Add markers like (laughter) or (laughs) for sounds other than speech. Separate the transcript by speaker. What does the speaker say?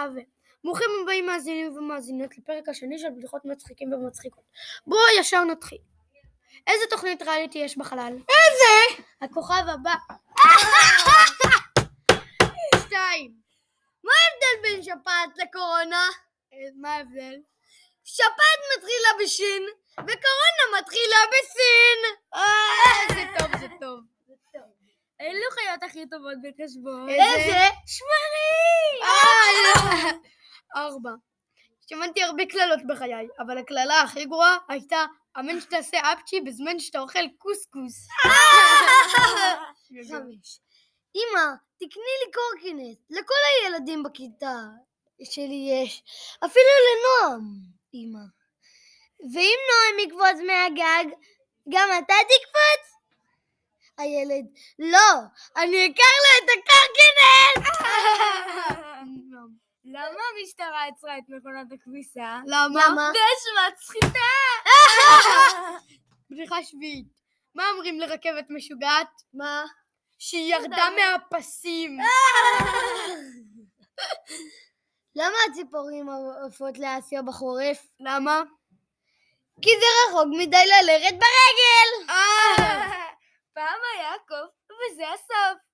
Speaker 1: ו... ברוכים הבאים מאזינים ומאזינות לפרק השני של בדיחות מצחיקים ומצחיקות. בואו ישר נתחיל. איזה תוכנית ריאליטי יש בחלל? איזה? הכוכב הבא. (laughs) שתיים.
Speaker 2: מה ההבדל בין שפעת לקורונה?
Speaker 1: אה, מה ההבדל?
Speaker 2: שפעת מתחילה בשין, וקורונה מתחילה בסין.
Speaker 1: אה, זה טוב, זה טוב. אלו חיות הכי טובות בחשבון.
Speaker 2: איזה? שמרים!
Speaker 1: ארבע. שמעתי הרבה קללות בחיי, אבל הקללה הכי גרועה הייתה אמן שתעשה אפצ'י בזמן שאתה אוכל קוסקוס. (laughs)
Speaker 2: חמש. אמא, תקני לי קורקינט. לכל הילדים בכיתה שלי יש. אפילו לנועם, אמא. ואם נועם יקפוץ מהגג, גם אתה תקפוץ? הילד, לא, אני אקח לו את הקורקינט!
Speaker 3: למה המשטרה עצרה את מכונת הכביסה?
Speaker 2: למה?
Speaker 3: באשמת סחיטה! (laughs)
Speaker 1: בדיחה שביעית. מה אומרים לרכבת משוגעת?
Speaker 2: מה?
Speaker 1: שהיא ירדה מהפסים. (laughs)
Speaker 2: למה הציפורים עפות לאסיה בחורף?
Speaker 1: למה?
Speaker 2: כי זה רחוק מדי ללכת ברגל!
Speaker 1: אה! (laughs)
Speaker 3: פעם היה קוף, וזה הסוף.